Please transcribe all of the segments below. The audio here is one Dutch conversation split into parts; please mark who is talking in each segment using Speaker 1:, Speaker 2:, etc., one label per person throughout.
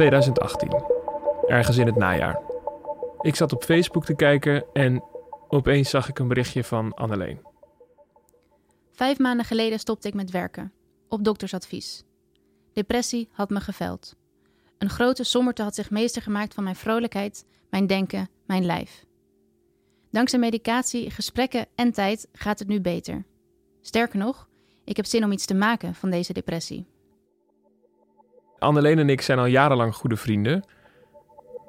Speaker 1: 2018, ergens in het najaar. Ik zat op Facebook te kijken en opeens zag ik een berichtje van Anneleen.
Speaker 2: Vijf maanden geleden stopte ik met werken, op doktersadvies. Depressie had me geveld. Een grote somberte had zich meester gemaakt van mijn vrolijkheid, mijn denken, mijn lijf. Dankzij medicatie, gesprekken en tijd gaat het nu beter. Sterker nog, ik heb zin om iets te maken van deze depressie.
Speaker 1: Anneleen en ik zijn al jarenlang goede vrienden.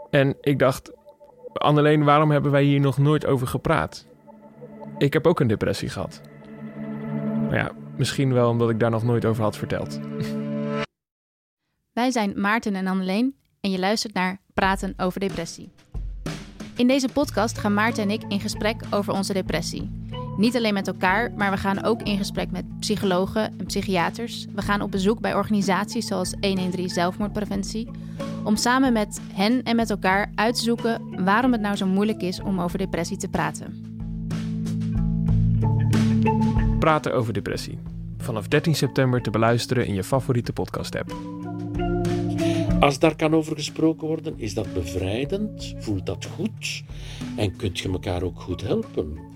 Speaker 1: En ik dacht, Anneleen, waarom hebben wij hier nog nooit over gepraat? Ik heb ook een depressie gehad. Maar ja, misschien wel omdat ik daar nog nooit over had verteld.
Speaker 2: Wij zijn Maarten en Anneleen en je luistert naar Praten over Depressie. In deze podcast gaan Maarten en ik in gesprek over onze depressie. Niet alleen met elkaar, maar we gaan ook in gesprek met psychologen en psychiaters. We gaan op bezoek bij organisaties zoals 113 Zelfmoordpreventie. Om samen met hen en met elkaar uit te zoeken waarom het nou zo moeilijk is om over depressie te praten.
Speaker 1: Praten over depressie. Vanaf 13 september te beluisteren in je favoriete podcast-app.
Speaker 3: Als daar kan over gesproken worden, is dat bevrijdend, voelt dat goed en kunt je elkaar ook goed helpen.